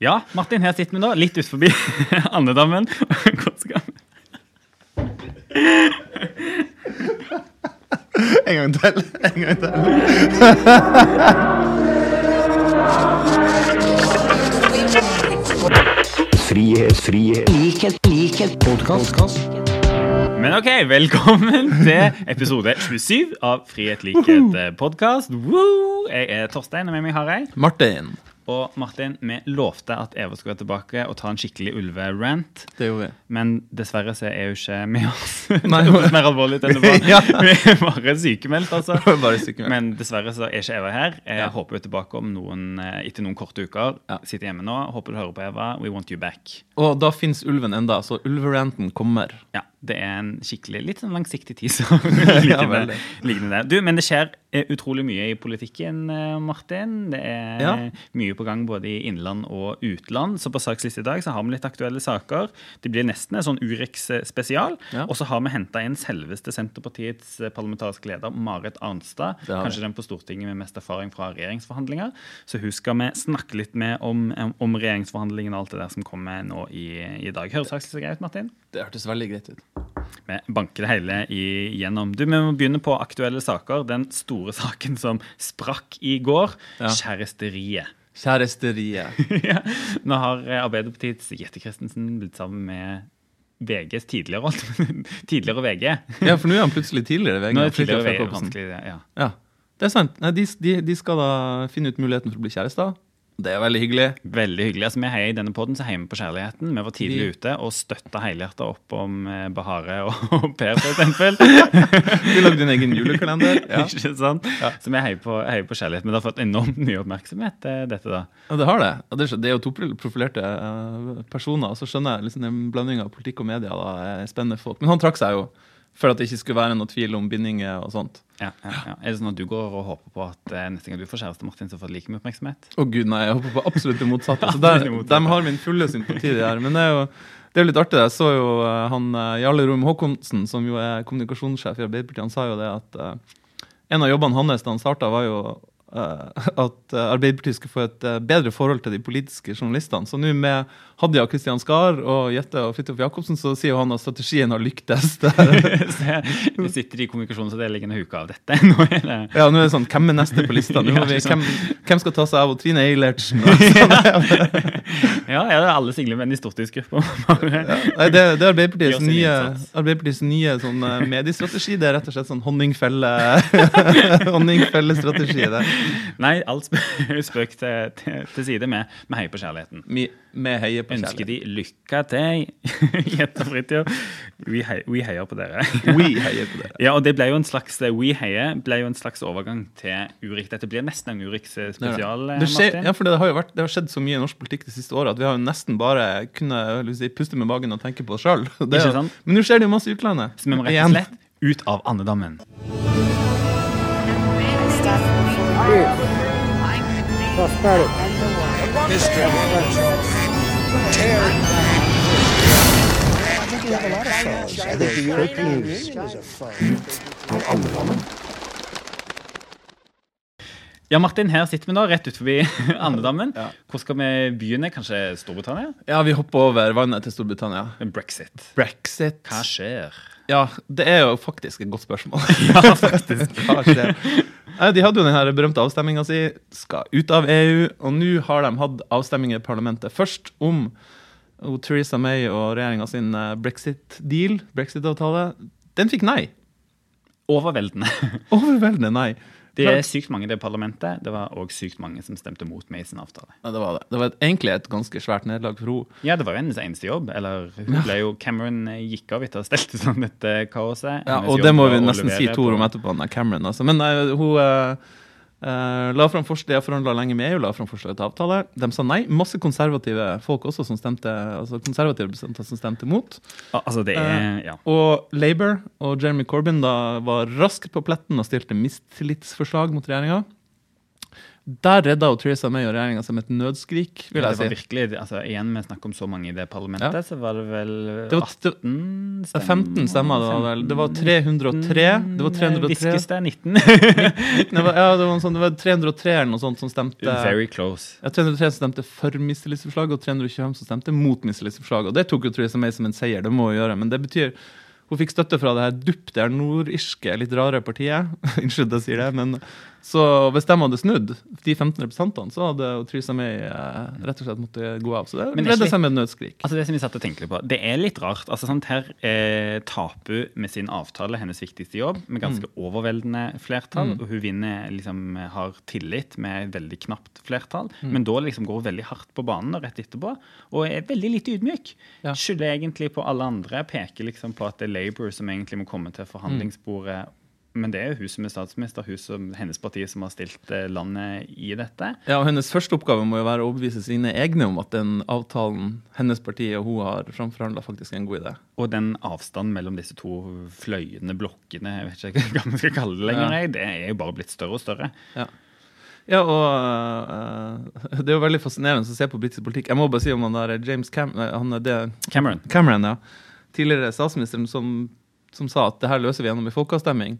Ja, Martin, her sitter vi nå, litt ut forbi andedammen. Hvor skal vi? En gang til. En gang til. Frihet, frihet, likhet, likhet, podkast. Men ok, velkommen til episode 27 av Frihet, likhet podkast. Jeg er Torstein, og med meg har jeg Martin. Og Martin, vi lovte at Eva skulle være tilbake og ta en skikkelig ulverant. Det gjorde vi. Men dessverre så er hun ikke med oss. Nei, det er mer alvorlig enn det var. Ja. Vi er bare sykemeldt, altså. Bare sykemeldt. Men dessverre så er ikke Eva her. Jeg Ja. håper hun er tilbake om noen, eh, etter noen korte uker. Ja. Sitter hjemme nå. Håper du hører på Eva. We want you back. Og da fins ulven enda, så ulveranten kommer. Ja, det er en skikkelig, litt sånn langsiktig tid liggende, liggende der. Du, men det skjer eh, utrolig mye i politikken, eh, Martin. Det er Ja. mye på gang både i innland og utland. Så på saksliste i dag så har vi litt aktuelle saker. Det blir nesten en sånn Urix-spesial. Ja. Og så har vi henta inn selveste Senterpartiets eh, parlamentariske leder, Marit Arnstad. Kanskje den på Stortinget med mest erfaring fra regjeringsforhandlinger. Så hun skal vi snakke litt med om, om regjeringsforhandlingene og alt det der som kommer nå i, i dag. Høres saksliste greit ut, Martin? Det hørtes veldig greit ut. Vi banker det hele igjennom. Du, Vi må begynne på aktuelle saker. Den store saken som sprakk i går. Ja. Kjæresteriet. Kjæresteriet. ja. Nå har eh, Arbeiderpartiets Jette Christensen blitt sammen med VGs tidligere tidligere VG. Ja, for nå er han plutselig tidligere VG. Nå er tidligere VG vanskelig, ja. Ja, det er sant. Nei, de, de, de skal da finne ut muligheten for å bli kjærester. Det er veldig hyggelig. Veldig hyggelig. Altså, vi heier I denne podden så heier vi på kjærligheten. Vi var tidlig ute og støtta helhjertet opp om eh, Bahare og, Per, eksempel. Du lagde din egen julekalender. Ja. Ikke sant? Ja. Så vi heier på, heier på kjærlighet. Men det har fått enormt mye oppmerksomhet, eh, dette da. Ja, det har det. Og er, det er jo to profilerte eh, personer. Og så skjønner jeg liksom den blandinga av politikk og media da, er spennende folk. Men han trakk seg jo for at det ikke skulle være noe tvil om bindinger og sånt. Ja, ja, ja. Er det sånn at du går og håper på at eh, neste gang du får kjæreste, Martin, så får du like mye oppmerksomhet? Å gud, nei, jeg håper på absolutt det motsatte. Så der. De har min fulle sympati, de her. Men det er jo det er litt artig. Jeg så jo uh, han eh, Jarle Rom Håkonsen, som jo er kommunikasjonssjef i Arbeiderpartiet, han sa jo det at uh, en av jobbene hans da han starta, var jo at eh, Arbeiderpartiet skulle få et eh, bedre forhold til de politiske journalistene. Så nå med Hadia Kristian Skar og Jette og Fridtjof Jacobsen, så sier jo han at strategien har lyktes. Vi er- sitter i kommunikasjonsavdelingen og huker av dette. Nå eller? ja, nå er det sånn, hvem er neste på lista? Vi, hvem, hvem skal ta seg av og Trine Eilertsen? Og. Ja, ja, det er alle single menn i Nei, det, det er Arbeiderpartiets nye. Arbeiderpartiets nye sånn, eh, mediestrategi. Det er rett og slett sånn honningfelle honningfellestrategi. det. Nei, alt spøk, til, til, til side med, vi heier på kjærligheten. Vi, vi heier på Ønsker kjærlighet. de lykke til, Jette og Fridtjof. Hei, we heier på dere. We heier på dere. Ja, og det ble jo en slags We heier ble jo en slags overgang til Urix. Dette blir nesten en Urix eh, spesial, eh, Det, skjer, ja, for det har jo vært, det har skjedd så mye i norsk politikk det siste året at vi har jo nesten bare kunnet si, puste med magen og tenke på oss sjøl. Men nå skjer det jo masse i utlandet. Så vi må rett og slett ut av andedammen. Ja, Martin, her sitter vi nå, rett ut forbi andedammen. Ja. Hvor skal vi begynne? Kanskje Storbritannia? Ja, vi hopper over vannet til Storbritannia. Brexit. Brexit. Hva skjer? Ja, det er jo faktisk et godt spørsmål. Ja, faktisk. Hva skjer? De hadde jo den her berømte avstemminga si, skal ut av EU, og nå har de hatt avstemming i parlamentet. Først om Theresa May og regjeringa sin eh, brexit-deal, brexit-avtale. Den fikk nei. Overveldende. Overveldende nei. Det er sykt mange i det parlamentet. Det var òg sykt mange som stemte mot sin avtale. Ja, det var det. Det var et, egentlig et ganske svært nederlag for henne. Ja, det var jo hennes eneste jobb. Eller hun ble jo Cameron eh, gikk av etter å ha stelt sånn dette kaoset. Ja, og det må vi nesten si to ord om etterpå, Cameron. Altså. Men nei, hun eh, eh, la fram forslag, har forhandla lenge med EU, la fram forslag til avtale. De sa nei. Masse konservative folk også som stemte, altså konservative representanter som stemte mot. Altså, det er Ja. Og Labour og Jeremy Corbyn da var raskt på pletten og stilte mistillitsforslag mot regjeringa. Der redda jo Theresa May og regjeringa med et nødskrik, vil det var si. virkelig, altså Igjen, vi snakker om så mange i det parlamentet, Ja. så var det vel Det var, det, 18 var 15 stemmer. Det var, vel. det var 303. Det var 303. Viskes det? 19? Det var, ja, det var, sånn, det var 303 eller noe sånt som stemte Very close. ja, 303 som stemte for mistillitsforslaget, og 325 som stemte mot mistillitsforslaget. Og det tok jo Theresa May som en seier, det må hun gjøre. Men det betyr hun fikk støtte fra det her dupp, det er nordirske, litt rare partiet. Unnskyld jeg sier det, men så hvis de hadde snudd, de 15 representantene, så hadde Theresa May eh, rett og slett måttet gå av. Så det ledde seg med et nødskrik. Altså Det som vi satt og tenkte litt på, det er litt rart. altså sant, Her eh, taper hun med sin avtale hennes viktigste jobb, med ganske overveldende flertall. Og hun vinner, liksom, har tillit med veldig knapt flertall. Men da liksom går hun veldig hardt på banen og rett etterpå, og er veldig lite ydmyk. Ja. Skylder egentlig på alle andre, peker liksom på at det er Labour som egentlig må komme til forhandlingsbordet. Men det er jo hun som er statsminister, hun som, hennes parti som har stilt eh, landet i dette. Ja, og Hennes første oppgave må jo være å overbevise sine egne om at den avtalen hennes parti og hun har framforhandla, faktisk er en god idé. Og den avstanden mellom disse to fløyende blokkene, jeg vet ikke hva man skal kalle det lenger, Ja. det er jo bare blitt større og større. Ja, ja og uh, det er jo veldig fascinerende å se på britisk politikk. Jeg må bare si om han der James Cam han er det, Cameron. Cameron, ja. Tidligere statsministeren som, som sa at det her løser vi gjennom en folkeavstemning.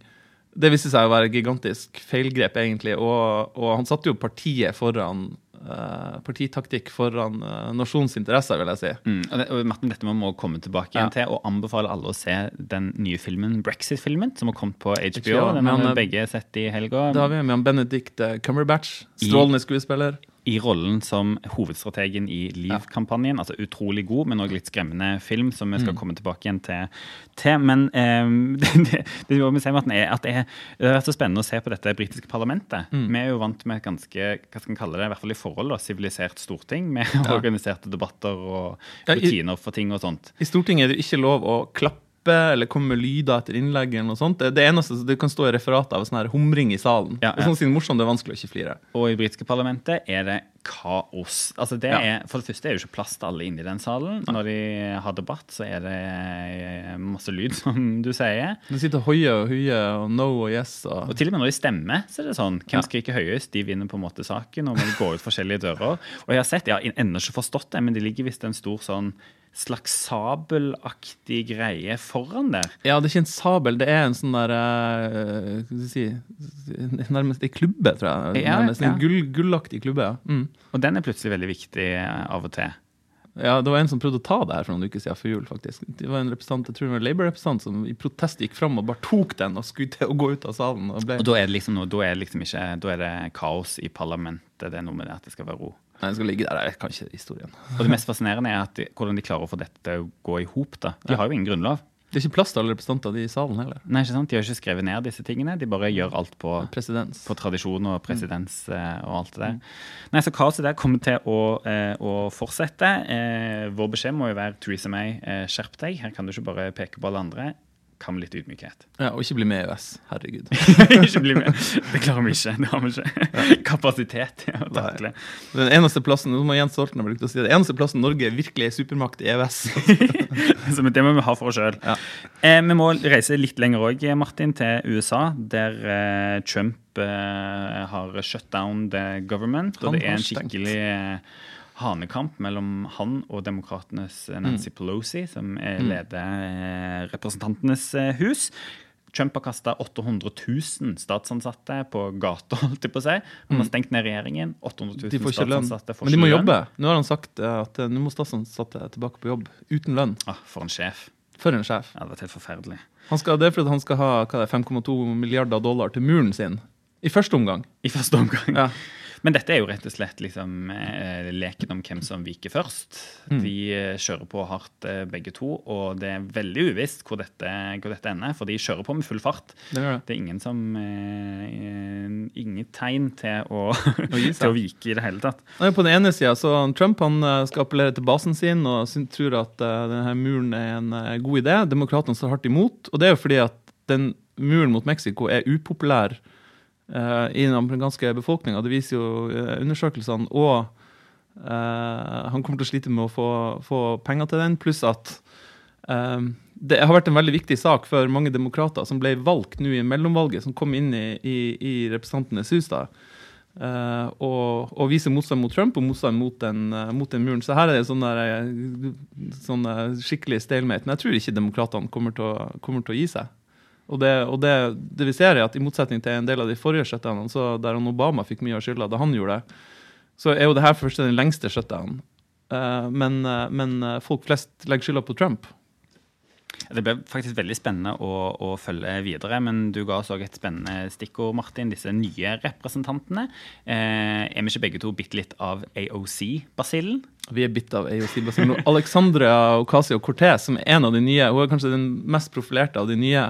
Det viste seg å være et gigantisk feilgrep, egentlig. Og, og han satte jo partiet foran Uh, partitaktikk foran uh, nasjonens interesser, vil jeg si. Mm. Og, det, og Martin, dette må vi komme tilbake igjen Ja. til, og anbefale alle å se den nye filmen, Brexit-filmen, som har kommet på HBO. HBO, Den har vi begge sett i helga. Da har vi med han Benedict eh, Cumberbatch, strålende skuespiller. I rollen som hovedstrategen i Liv-kampanjen. Altså utrolig god, men òg litt skremmende film, som Mm. vi skal komme tilbake igjen til. til. Men eh, det, det, det må vi si, Martin, er at det, er, har vært så spennende å se på dette britiske parlamentet. Mm. Vi er jo vant med et ganske hva skal man kalle det, i hvert fall i forhold, da, sivilisert storting, med organiserte debatter og Ja, i- rutiner for ting og sånt. I Stortinget er det ikke lov å klappe eller komme med lyder etter innlegg. eller noe sånt. Det, det eneste det kan stå i referatet av sånn her humring i salen. Ja, Og ja. sånn siden morsomt, det er vanskelig å ikke flire. Og i britiske parlamentet er det kaos. Altså det Ja. er, for det første er det jo ikke plass til alle inni den salen. Når de har debatt, så er det eh, masse lyd, som du sier. De sitter høye og høye og no og yes. Og, Og til og med når de stemmer, så er det sånn Hvem Ja. skriker høyest? De vinner på en måte saken. Og må gå ut forskjellige dører. Og jeg har sett, jeg har ennå ikke forstått det, men det ligger visst en stor sånn slags sabelaktig greie foran der. ja, det er ikke en sabel, det er en sånn der uh, Hva skal jeg si Nærmest ei klubbe, tror jeg. Ja, Nærmest ja. En gull, gullaktig klubbe. ja. Mm. Og den er plutselig veldig viktig eh, av og til. Ja, Det var en som prøvde å ta det her for noen uker siden før jul. faktisk. Det var en representant, jeg tror det var en Labour-representant som i protest gikk fram og bare tok den og skulle til å gå ut av salen. og ble... Og da er det liksom noe, da er det liksom ikke Da er det kaos i parlamentet. Det er noe med det at det skal være ro. Nei, den skal ligge der, jeg kan ikke historien. Og det mest fascinerende er de, hvordan de klarer å få dette til å gå i hop. De har jo ingen grunnlov. Det er ikke plass til alle representanter i salen heller. Nei, ikke sant? De har ikke skrevet ned disse tingene. De bare gjør alt på, på tradisjon og presedens mm. og alt det der. Nei, så Kaoset der kommer til å, eh, å fortsette. Eh, vår beskjed må jo være Theresa May, eh, skjerp deg. Her kan du ikke bare peke på alle andre. Kan med litt ydmykhet. Ja, Og ikke bli med i EØS. Herregud. ikke bli med. Det klarer vi ikke. Det har vi ikke kapasitet til å takle. Den eneste plassen nå må Jens Stoltenberg bruke å si det, eneste plassen Norge virkelig er supermakt i EØS. Så det må vi ha for oss sjøl. Ja. Eh, vi må reise litt lenger òg, Martin, til USA, der eh, Trump eh, har shut down the government. Han og det er en skikkelig eh, hanekamp mellom han og demokratenes eh, Mm. Nancy Pelosi, som eh, leder eh, Representantenes eh, hus. Trump har kasta 800 000 statsansatte på gata, holdt jeg på å si. Han har stengt ned regjeringen. 800 000 Mm. Får ikke lønn. statsansatte får Men de må jobbe. Nå har han sagt at nå må statsansatte tilbake på jobb uten lønn. Ah, for en sjef. For en sjef. Ja, det var helt forferdelig. Han skal, det er fordi han skal ha hva er det, 5,2 milliarder dollar til muren sin. I første omgang. I første omgang. Ja. Men dette er jo rett og slett liksom, eh, leken om hvem som viker først. Mm. De eh, kjører på hardt eh, begge to, og det er veldig uvisst hvor dette, hvor dette ender. For de kjører på med full fart. Det gjør det. Det er ingen som eh, Ingen tegn til å, til å vike i det hele tatt. På den ene sida så Trump han skal appellere til basen sin og tror at denne muren er en god idé. Demokratene står hardt imot. Og det er jo fordi at den muren mot Mexico er upopulær i den amerikanske befolkninga. Det viser jo eh, undersøkelsene. Og eh, han kommer til å slite med å få, få penger til den. Pluss at eh, det har vært en veldig viktig sak for mange demokrater som ble valgt nå i mellomvalget, som kom inn i, i, i Representantenes hus. da. uh, og, og viser motstand mot Trump og motstand mot den, uh, mot den muren. Så her er det sånn, der, eh, sånn eh, skikkelig stalemate. Men jeg tror ikke demokratene kommer kommer til å gi seg. Og, det, og det, det vi ser er at I motsetning til en del av de forrige shutdownene, så der Obama fikk mye av skylda da han gjorde det, så er jo det her først den lengste shutdownen. Eh, men, eh, men eh, folk flest legger skylda på Trump. Det ble faktisk veldig spennende å, å følge videre, men du ga oss også et spennende stikkord, Martin. Disse nye representantene. Eh, er vi ikke begge to bitte litt av AOC-basillen? Vi er bitt av AOC-basillen. Alexandra Ocasio-Cortez, som er en av de nye, hun er kanskje den mest profilerte av de nye,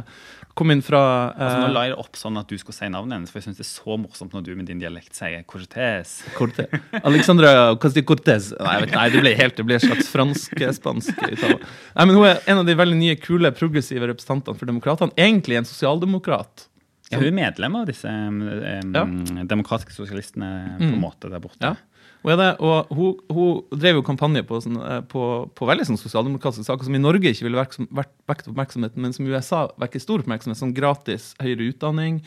kom inn fra Altså, nå eh, la jeg det opp sånn at du skulle si navnet hennes, for jeg syns det er så morsomt når du med din dialekt sier Cortez. Cortez. Alexandra Casti Cortez. Nei, vet, nei, det ble helt, det ble en slags fransk-spansk uttale. Nei, men Hun er en av de veldig nye, kule, progressive representantene for demokratene. Egentlig en sosialdemokrat. Ja, hun er medlem av disse um, Ja. demokratiske sosialistene på en Mm. måte der borte. Ja. Det, og hun, hun drev jo kampanje på, sånn, eh, på, på veldig sånn sosialdemokratiske saker som i Norge ikke ville vært, oppmerksomheten, men som i USA vekker stor oppmerksomhet, som gratis høyere utdanning,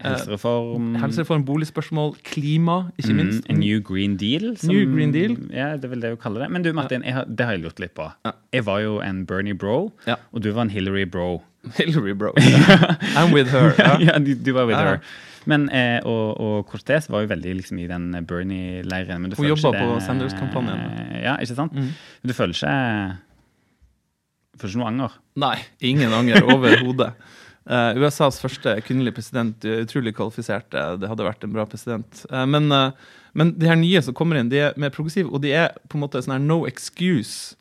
eh, Helsereform. helsereform, boligspørsmål, klima, ikke Mm, minst. en New Green Deal. New Green Deal. Ja, det er vel det hun kaller det. Men du, Martin, har, det har jeg lurt litt på. Ja. Jeg var jo en Bernie bro, Ja. og du var en Hillary bro. Hillary, bro. I'm with her. Ja. ja, du, du var with her. Men, eh, og, og Cortez var jo veldig liksom, i den Bernie-leiren. Hun jobba på Sanders-kampanjen. Ja, ikke sant? Mm. Men du føler ikke føler ikke noe anger? Nei, ingen anger overhodet. Uh, USAs første kvinnelige president, eh, utrolig kvalifisert. eh, Det hadde vært en bra president. Uh, men, uh, men de her nye som kommer inn, de er mer progressive, og de er på en måte sånn her no excuse.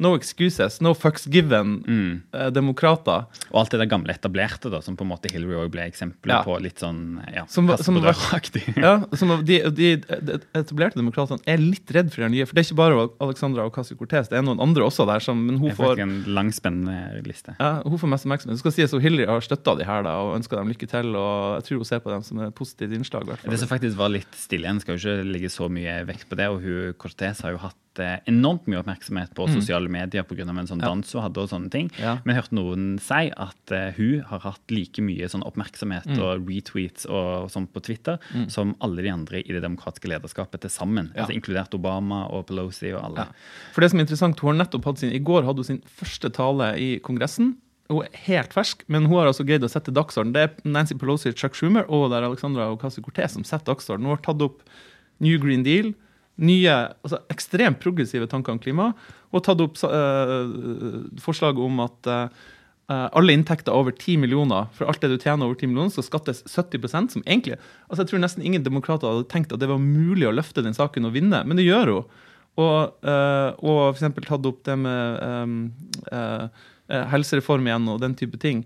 No excuses, no fucks given. Mm. eh, demokrater. Og alt det der gamle etablerte, da, som på en måte Hillary også ble eksempler Ja. på. Litt sånn ja, Som som var- Ja, som de, de, de etablerte demokratene er litt redd for de nye. For det er ikke bare Alexandra Ocasio-Cortez, det er noen andre også der. Som, men hun får en langspennende liste. Ja, hun får mest oppmerksomhet. Skal sies at Hillary har støtta de her da, og ønska dem lykke til. og Jeg tror hun ser på dem som et positivt innslag. Det som faktisk var litt stille igjen, skal jo ikke legge så mye vekt på det. Og hun Cortez har jo hatt eh, enormt mye oppmerksomhet på sosiale medier pga. en sånn Mm. Ja. dans hun hadde og sånne ting. Ja. Men jeg hørte noen si at uh, hun har hatt like mye sånn oppmerksomhet Mm. og retweets og sånn på Twitter som alle de andre i det demokratiske lederskapet til sammen. Ja. Altså Inkludert Obama og Pelosi og alle. For det som er interessant, hun har nettopp hatt sin, I går hadde hun sin første tale i Kongressen. Hun er helt fersk, men hun har altså greid å sette dagsorden. Det er Nancy Pelosi, Chuck Schumer og det er Alexandra Ocasio-Cortez som setter dagsorden. Hun har tatt opp New Green Deal, nye, altså ekstremt progressive tanker om klima, og tatt opp uh, forslag om at eh, alle inntekter over 10 millioner, for alt det du tjener over 10 millioner, skal skattes 70% som egentlig altså Jeg tror nesten ingen demokrater hadde tenkt at det var mulig å løfte den saken og vinne, men det gjør hun. Og, uh, og eksempel tatt opp det med um, eh, helsereform igjen og den type ting.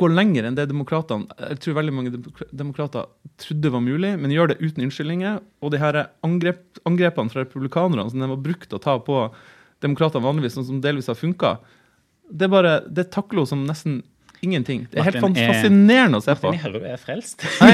Går lenger enn det demokratene jeg tror veldig mange demokrater trodde var mulig, men gjør det uten unnskyldninger. Og de her angrep, angrepene fra republikanerne som de har brukt å ta på demokratene vanligvis, sånn som delvis har funka, det, det takler hun som nesten ingenting. Det er helt Martin er- fascinerende å se på. Martin jeg er frelst. Nei,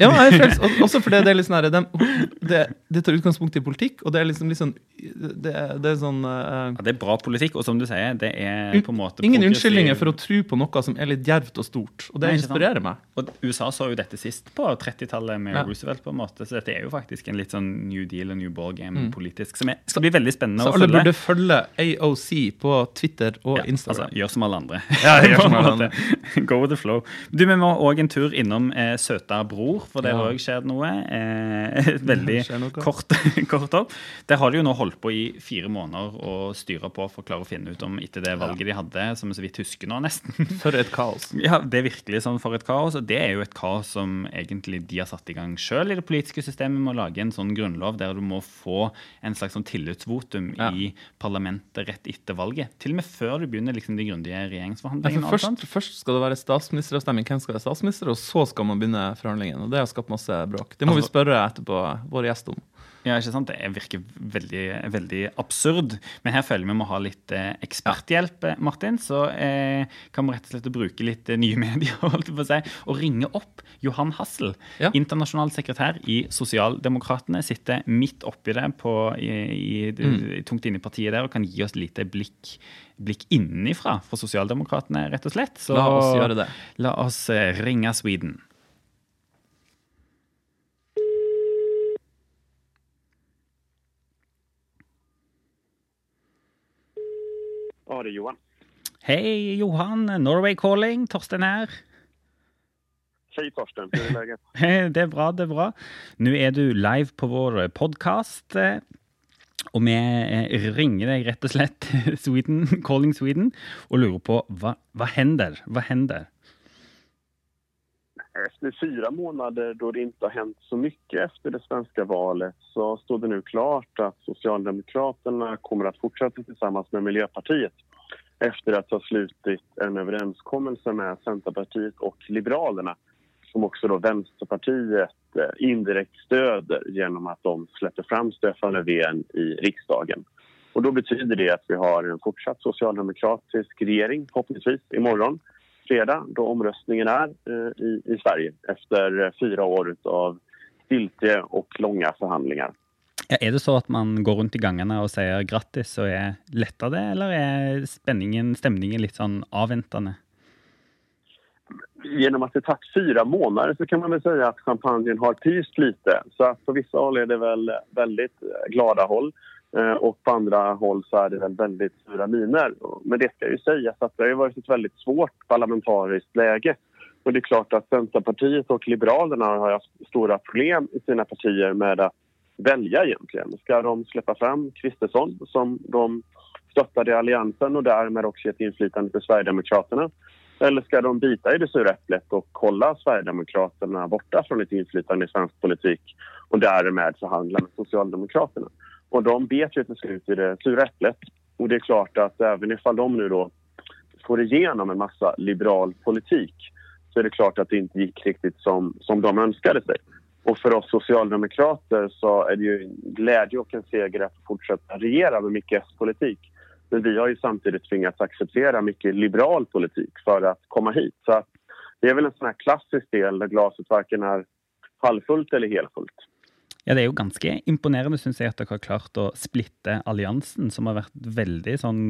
ja, jeg er frelst. Også fordi det er litt sånn her, det, det tar utgangspunkt i politikk, og det er liksom litt sånn Det, det er sånn uh, Ja, det er bra politikk, og som du sier, det er på en måte Ingen unnskyldninger for å tro på noe som er litt djervt og stort. Og det Nei, inspirerer inspirerer meg. Og USA så jo dette sist på 30-tallet med Ja. Roosevelt, på en måte, så dette er jo faktisk en litt sånn new deal og new ball game politisk, som er, skal bli veldig spennende Mm. Så å alle burde følge AOC på Twitter og Ja, Instagram. Altså, gjør som alle andre. Ja, gjør som alle måte. Go with the flow. Du, Vi må òg en tur innom eh, Søta bror, for der Ja. har òg skjedd noe. Eh, veldig noe. kort, kort opp. Der har de jo nå holdt på i fire måneder og styre på for å klare å finne ut om etter det valget de hadde, som vi så vidt husker nå, nesten. For et kaos. Ja, Det er virkelig sånn for et kaos, og det er jo et kaos som egentlig de har satt i gang sjøl i det politiske systemet med å lage en sånn grunnlov der du må få en slags sånn tillitsvotum Ja. i parlamentet rett etter valget. Til og med før du begynner liksom de grundige regjeringsforhandlingene. for og først, først skal det være statsministeravstemning, hvem skal være statsminister, og så skal man begynne forhandlingene. Og det har skapt masse bråk. Det må vi Altså- spørre etterpå vår gjest om. Ja, ikke sant? Det er- virker veldig, veldig absurd. Men her føler vi må ha litt eh, eksperthjelp, eh, Martin. Så eh, kan vi rett og slett bruke litt eh, nye medier holdt på å si, og ringe opp Johan Hassel. Ja. Internasjonal sekretær i Sosialdemokratene. Sitter midt oppi det, på, i, i, Mm. tungt inne i partiet der, og kan gi oss lite blikk, blikk innenfra fra Sosialdemokratene, rett og slett. Så La oss gjøre det. La oss ringe Sweden. Ja, det är Johan. Hei, Johan, Norway calling, Torsten her. Hei, Torsten, hur är läget? Det er bra, det er bra. Nå er du live på vår podkast. Og vi eh, ringer deg rett og slett Sweden, Calling Sweden og lurer på hva, hva hender? Hva hender? Efter fyra månader då det inte har hänt så mycket efter det svenska valet så står det nu klart att Socialdemokraterna kommer att fortsätta tillsammans med Miljöpartiet efter att ha slutit en överenskommelse med Centerpartiet och Liberalerna som också då Vänsterpartiet eh, indirekt stöder genom att de släpper fram Stefan Löfven i riksdagen. Och då betyder det att vi har en fortsatt socialdemokratisk regering förhoppningsvis imorgon fredag då omröstningen är eh, i, i Sverige efter eh, fyra år av stiltje och långa förhandlingar. Ja, er det så at man går rundt i gangene og sier grattis og er letta det, eller er stemningen litt sånn avventende? Genom att det tagit fyra månader så kan man väl säga att champagnen har pyst lite. Så på vissa håll är det väl väldigt glada håll eh, och på andra håll så är det väl väldigt sura miner. Men det ska ju sägas att det har varit ett väldigt svårt parlamentariskt läge. Och det är klart att Centerpartiet och Liberalerna har haft stora problem i sina partier med att välja egentligen. Ska de släppa fram Kristersson som de stöttade i Alliansen och därmed också ett inflytande för Sverigedemokraterna? Eller ska de bita i det sura äpplet och hålla Sverigedemokraterna borta från ett inflytande i svensk politik och därmed förhandla med Socialdemokraterna? Och de bet ju till slut i det sura äpplet. Och det är klart att även ifall de nu då får igenom en massa liberal politik så är det klart att det inte gick riktigt som, som de önskade sig. Och för oss socialdemokrater så är det ju en glädje och en seger att fortsätta regera med mycket S-politik. Men vi har ju samtidigt tvingats acceptera mycket liberal politik för att komma hit. Så det är väl en sån här klassisk del där glaset varken är halvfullt eller helfullt. Ja, Det er jo ganske imponerende, synes jeg, at dere har klart å splitte alliansen, som har vært veldig sånn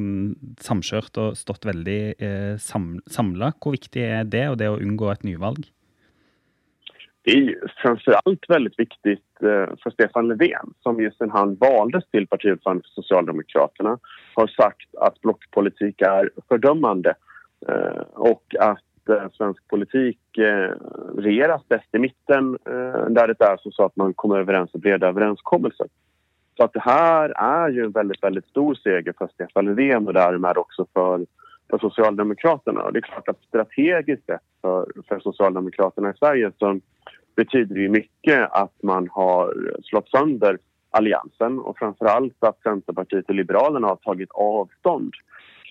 samkjørt og stått veldig eh, samla. Hvor viktig er det, og det å unngå et nyvalg? Det är ju framförallt väldigt viktigt eh, för Stefan Löfven som sen han valdes till partiordförande för Socialdemokraterna har sagt att blockpolitik är fördömande og och att eh, svensk politik regeras bäst i mitten där det är så att man kommer överens om breda överenskommelser. Så att det här är ju en väldigt, väldigt stor seger för Stefan Löfven och därmed också för, för Socialdemokraterna. Och det är klart att strategiskt sett för, för Socialdemokraterna i Sverige så betyder det mycket att man har slått sönder alliansen och framförallt att Centerpartiet och Liberalerna har tagit avstånd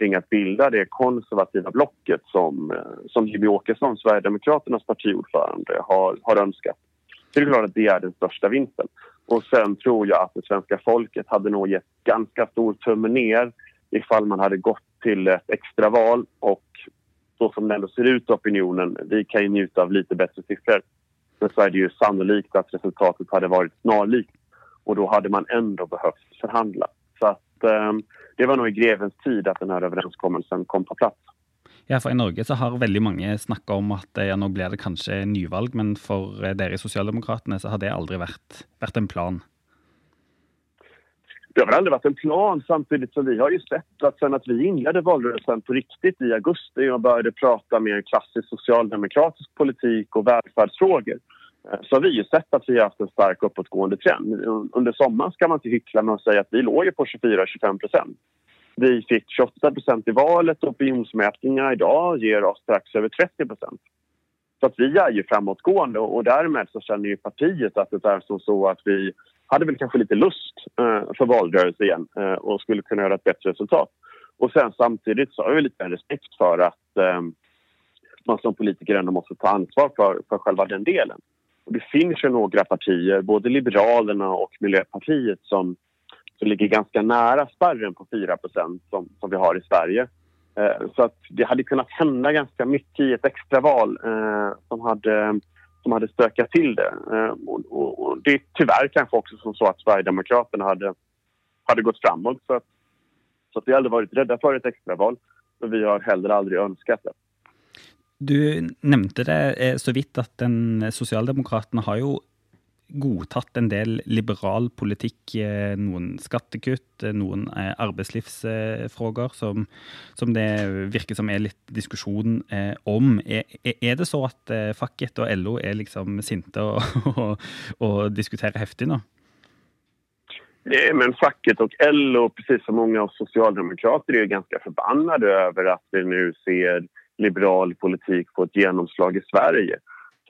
kring att bilda det konservativa blocket som, som Jimmy Åkesson, Sverigedemokraternas partiordförande, har, har önskat. Det är klart att det är den största vinsten. Och sen tror jag att det svenska folket hade nog gett ganska stor tumme ner ifall man hade gått till ett extraval och så som det ändå ser ut i opinionen, vi kan ju njuta av lite bättre siffror men så är det ju sannolikt att resultatet hade varit snarlikt och då hade man ändå behövt förhandla. Så att eh, det var nå i grevens tid at denne overenskommelsen kom på plass. Ja, for I Norge så har veldig mange snakka om at ja, nå blir det kanskje nyvalg, men for dere i Sosialdemokratene så har det aldri vært, vært en plan. Det har vel aldri vært en plan samtidig som vi har jo sett at siden vi innledet valrörelsen på riktig i augusti og började prata mer klassisk sosialdemokratisk politikk og eh, så har vi ju sett att vi har haft en stark uppåtgående trend. Under sommaren ska man inte hyckla med att säga att vi låg på 24-25 procent. Vi fick 28 procent i valet och opinionsmätningarna idag ger oss strax över 30 procent. Så att vi är ju framåtgående och därmed så känner ju partiet att det är som så att vi hade väl kanske lite lust eh, för valrörelse igen eh, och skulle kunna göra ett bättre resultat. Och sen samtidigt så har vi lite respekt för att eh, man som politiker ändå måste ta ansvar för, för själva den delen. Och det finns ju några partier, både Liberalerna och Miljöpartiet som, som ligger ganska nära spärren på 4 som, som vi har i Sverige. Eh, så att det hade kunnat hända ganska mycket i ett extraval eh, som hade som hade stökat till det. Eh, och, och, och, det är tyvärr kanske också som så att Sverigedemokraterna hade, hade gått framåt. Så att, så att vi aldrig varit rädda för ett extraval, men vi har heller aldrig önskat det. Du nevnte det så vidt at den Sosialdemokratene har jo godtatt en del liberal politikk, eh, noen skattekutt, eh, noen eh, arbeidslivsfrågor, som, som, det virker som er litt diskusjon om. Er, er det så at Facket og LO er liksom sinte og, og, og diskuterer heftig nå? Men facket och LO, precis som många av socialdemokrater, är ganska förbannade över att vi nu ser liberal politik få ett genomslag i Sverige.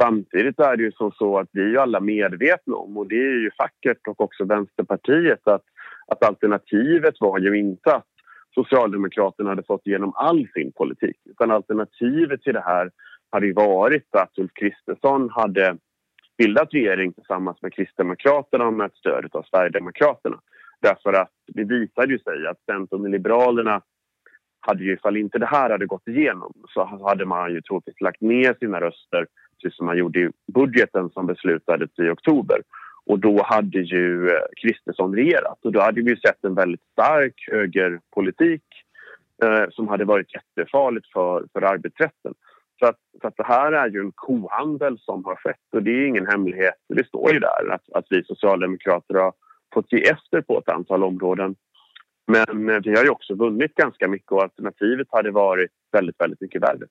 Samtidigt är det ju så, så att vi är alla medvetna om, och det är ju facket och också Vänsterpartiet, att, att alternativet var ju inte att Socialdemokraterna hade fått igenom all sin politik. Utan alternativet till det här hade ju varit att Ulf Kristersson hade bildat regering tillsammans med Kristdemokraterna med stöd av Sverigedemokraterna. Därför att det visade ju sig att Centern och Liberalerna hade ju, ifall inte det här hade gått igenom så hade man ju troligtvis lagt ner sina röster precis som man gjorde i budgeten som beslutades i oktober. Och då hade ju eh, Kristersson regerat och då hade vi sett en väldigt stark högerpolitik eh, som hade varit jättefarligt för, för arbetsrätten. Så, att, så att det här är ju en kohandel som har skett och det är ingen hemlighet. Det står ju där att, att vi socialdemokrater har fått ge efter på ett antal områden. Men vi har ju också vunnit ganska mycket och alternativet hade varit väldigt, väldigt mycket värre.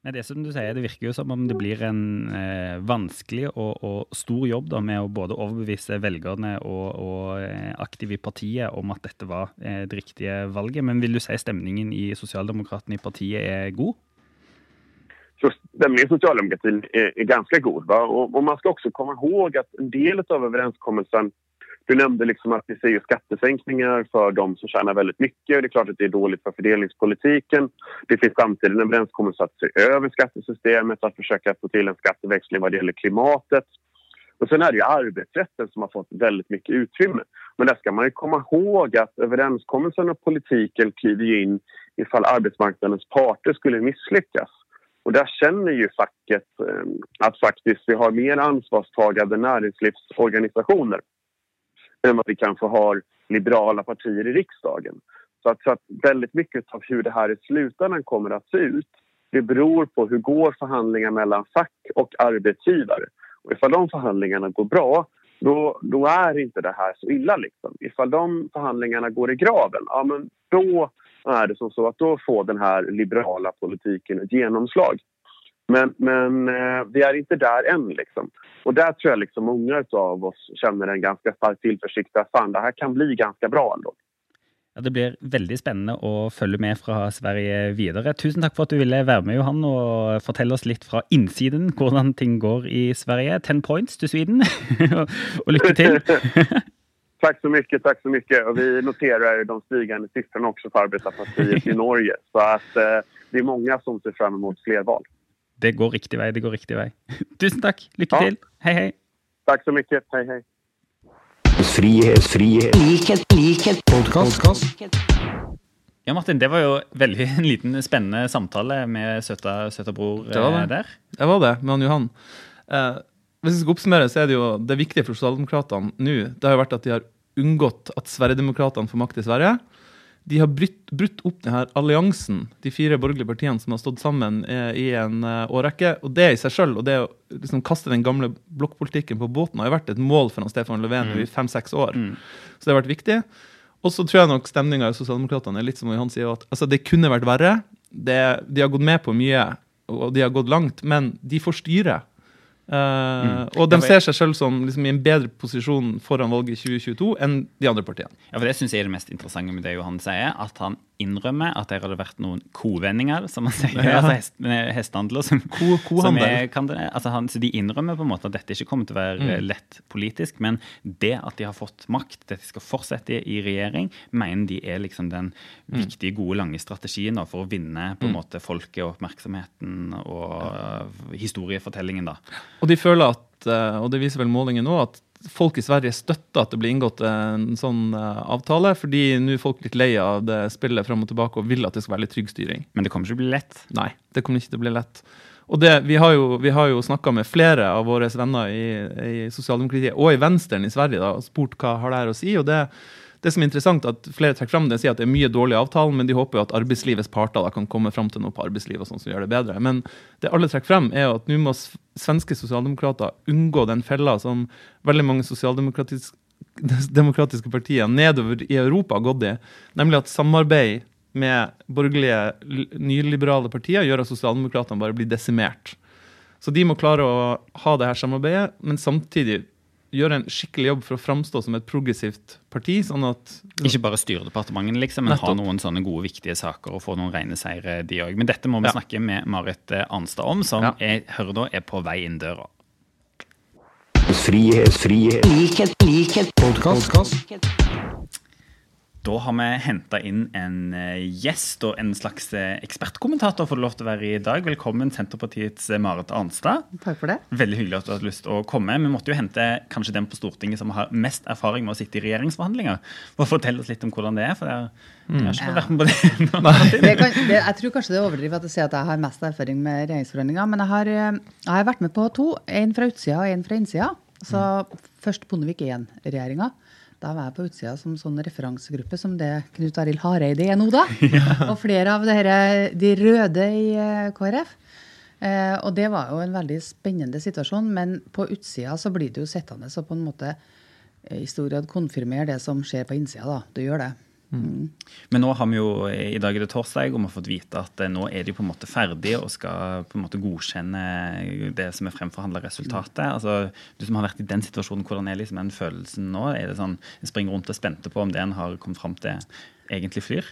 Nei, det som du sier, det virker jo som om det blir en eh, vanskelig og, og, stor jobb da, med å både overbevise velgerne og, og eh, aktive i partiet om at dette var eh, det riktige valget. Men vil du si stemningen i Sosialdemokratene i partiet er god? Så stämningen i socialdemokratin är, är ganska god. Va? Och, och, man ska också komma ihåg att en del av överenskommelsen du nämnde liksom att vi ser skattesänkningar för de som tjänar väldigt mycket. Det är klart att det är dåligt för fördelningspolitiken. Det finns samtidigt en överenskommelse att se över skattesystemet, att försöka få till en skatteväxling vad det gäller klimatet. Och sen är det ju arbetsrätten som har fått väldigt mycket utrymme. Men där ska man ju komma ihåg att överenskommelsen och politiken kliver in ifall arbetsmarknadens parter skulle misslyckas. Och där känner ju facket at att faktiskt vi har mer ansvarstagande näringslivsorganisationer än vad vi kanske har liberala partier i riksdagen. Så att, så att väldigt mycket av hur det här i slutändan kommer att se ut det beror på hur går förhandlingar mellan fack och arbetsgivare. Och ifall de förhandlingarna går bra, då, då är inte det här så illa. Liksom. Ifall de förhandlingarna går i graven, ja, men då är det så att då får den här liberala politiken ett genomslag. Men, men eh, vi er ikke der enn, Liksom. Og der tror jeg liksom mange av oss kjenner en ganske sterk tilforsikt at fan, det her kan bli ganske bra ändå. Ja, Det blir veldig spennende å følge med fra Sverige videre. Tusen takk for at du ville være med, Johan, og fortelle oss litt fra innsiden hvordan ting går i Sverige. Ten points til Sweden, og lykke til! Tack så mycket, tack så mycket. Och vi noterar de stigande siffrorna också för Arbetarpartiet i Norge. Så att eh, det är många som ser fram emot fler val. Det går riktig vei, det går riktig vei. Tusen takk, lykke ja. til. Hei, hei. Takk så mye. Hei, hei. Frihet, frihet. Likhet, likhet. Podcast. Ja, Martin, det var jo veldig en liten spennende samtale med søta, søta bror det var det. Eh, der. Det var det, med han Johan. Eh, hvis vi skal oppsummere, så er det jo det viktige for sosialdemokratene nå det har jo vært at de har unngått at Sverigedemokraterna får makt i Sverige de har brutt, brutt opp denne alliansen, de fire borgerlige partiene som har stått sammen eh, i en uh, årrekke. Og det i seg selv, og det å liksom, kaste den gamle blokkpolitikken på båten, har jo vært et mål for han Stefan Löfven mm. i fem-seks år. Mm. Så det har vært viktig. Og så tror jeg nok stemninga i Sosialdemokratene er litt som han sier, at altså, det kunne vært verre. Det, de har gått med på mye, og de har gått langt, men de får styre. Uh, mm. Og de ser seg selv som liksom, i en bedre posisjon foran valget i 2022 enn de andre partiene. Ja, for Det syns jeg er det mest interessante med det Johan sier. At han innrømmer at det hadde vært noen kovendinger, som man sier. Ja. altså hest, hestehandler. Som, ko, som er, altså han, så De innrømmer på en måte at dette ikke kommer til å være mm. lett politisk, men det at de har fått makt, det de skal fortsette i regjering, mener de er liksom den mm. viktige, gode, lange strategien da, for å vinne på en mm. måte folket og oppmerksomheten og ja. historiefortellingen. da. Og de føler at, eh, og det viser vel målingen nå, at folk i Sverige støtter at det blir inngått en sånn eh, avtale, fordi nå er folk litt lei av det spillet fram og tilbake og vil at det skal være litt trygg styring. Men det kommer ikke til å bli lett? Nei, det kommer ikke til å bli lett. Og det, Vi har jo, vi jo snakka med flere av våre venner i, i sosialdemokratiet og i Venstre i Sverige da, og spurt hva har det her å si. og det det som er interessant, at flere trekker fram det, sier at det er mye dårlig avtale, men de håper jo at arbeidslivets parter da kan komme fram til noe på arbeidslivet og sånn som gjør det bedre. Men det alle trekker frem, er jo at nå må svenske sosialdemokrater unngå den fella som veldig mange sosialdemokratiske demokratiske partier nedover i Europa har gått i, nemlig at samarbeid med borgerlige nyliberale partier gjør at sosialdemokratene bare blir desimert. Så de må klare å ha det her samarbeidet, men samtidig gjøre en skikkelig jobb for å framstå som et progressivt parti. sånn at Ikke bare styre departementet liksom, men ha noen sånne gode, viktige saker og få noen rene seire, de òg. Men dette må vi Ja. snakke med Marit eh, Arnstad om, som Ja. jeg hører da er på vei inn døra. Frihet, frihet, likhet, likhet, podkast. Da har vi henta inn en eh, gjest og en slags eh, ekspertkommentator får du lov til å være i dag. Velkommen, Senterpartiets eh, Marit Arnstad. Takk for det. Veldig hyggelig at du hadde lyst til å komme. Vi måtte jo hente kanskje den på Stortinget som har mest erfaring med å sitte i regjeringsforhandlinger. For Fortell oss litt om hvordan det er. for jeg har- jeg har ikke fått vært med på det. nå. det, kan, det jeg tror kanskje det er overdrivet at jeg sier at jeg har mest erfaring med regjeringsforhandlinger, men jeg har, jeg har vært med på to. En fra utsida og en fra innsida. Så først Bondevik I-regjeringa. Da var jeg på utsida som sånn referansegruppe som det Knut Arild Hareide er nå, da. Og flere av det de røde i eh, KrF. Eh, og det var jo en veldig spennende situasjon, men på utsida så blir det jo sittende og på en måte eh, i stor grad konfirmere det som skjer på innsida, da. Du gjør det. Men nå har vi jo i dag er det torsdag, og vi har fått vite at eh, nå er de på en måte ferdige og skal på en måte godkjenne det som er fremforhandla resultatet. Altså, Du som har vært i den situasjonen, hvordan er liksom den følelsen nå? Er det sånn, En springer rundt og spente på om det en har kommet fram til, egentlig flyr?